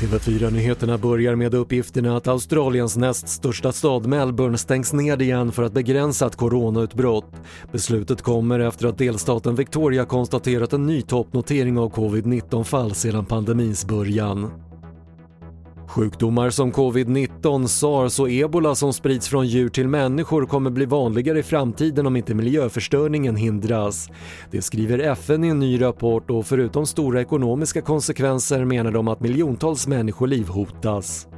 TV4-nyheterna börjar med uppgifterna att Australiens näst största stad Melbourne stängs ned igen för att begränsa ett coronautbrott. Beslutet kommer efter att delstaten Victoria konstaterat en ny toppnotering av covid-19 fall sedan pandemins början. Sjukdomar som covid-19, sars och ebola som sprids från djur till människor kommer bli vanligare i framtiden om inte miljöförstöringen hindras. Det skriver FN i en ny rapport och förutom stora ekonomiska konsekvenser menar de att miljontals människoliv hotas.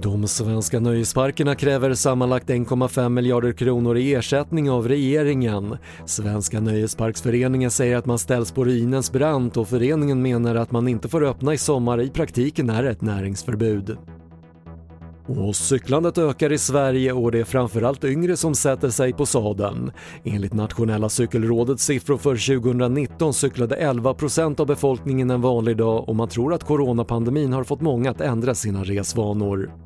De svenska nöjesparkerna kräver sammanlagt 1,5 miljarder kronor i ersättning av regeringen. Svenska Nöjesparksföreningen säger att man ställs på ruinens brant och föreningen menar att man inte får öppna i sommar i praktiken är ett näringsförbud. Och cyklandet ökar i Sverige och det är framförallt yngre som sätter sig på sadeln. Enligt Nationella cykelrådets siffror för 2019 cyklade 11% av befolkningen en vanlig dag och man tror att coronapandemin har fått många att ändra sina resvanor.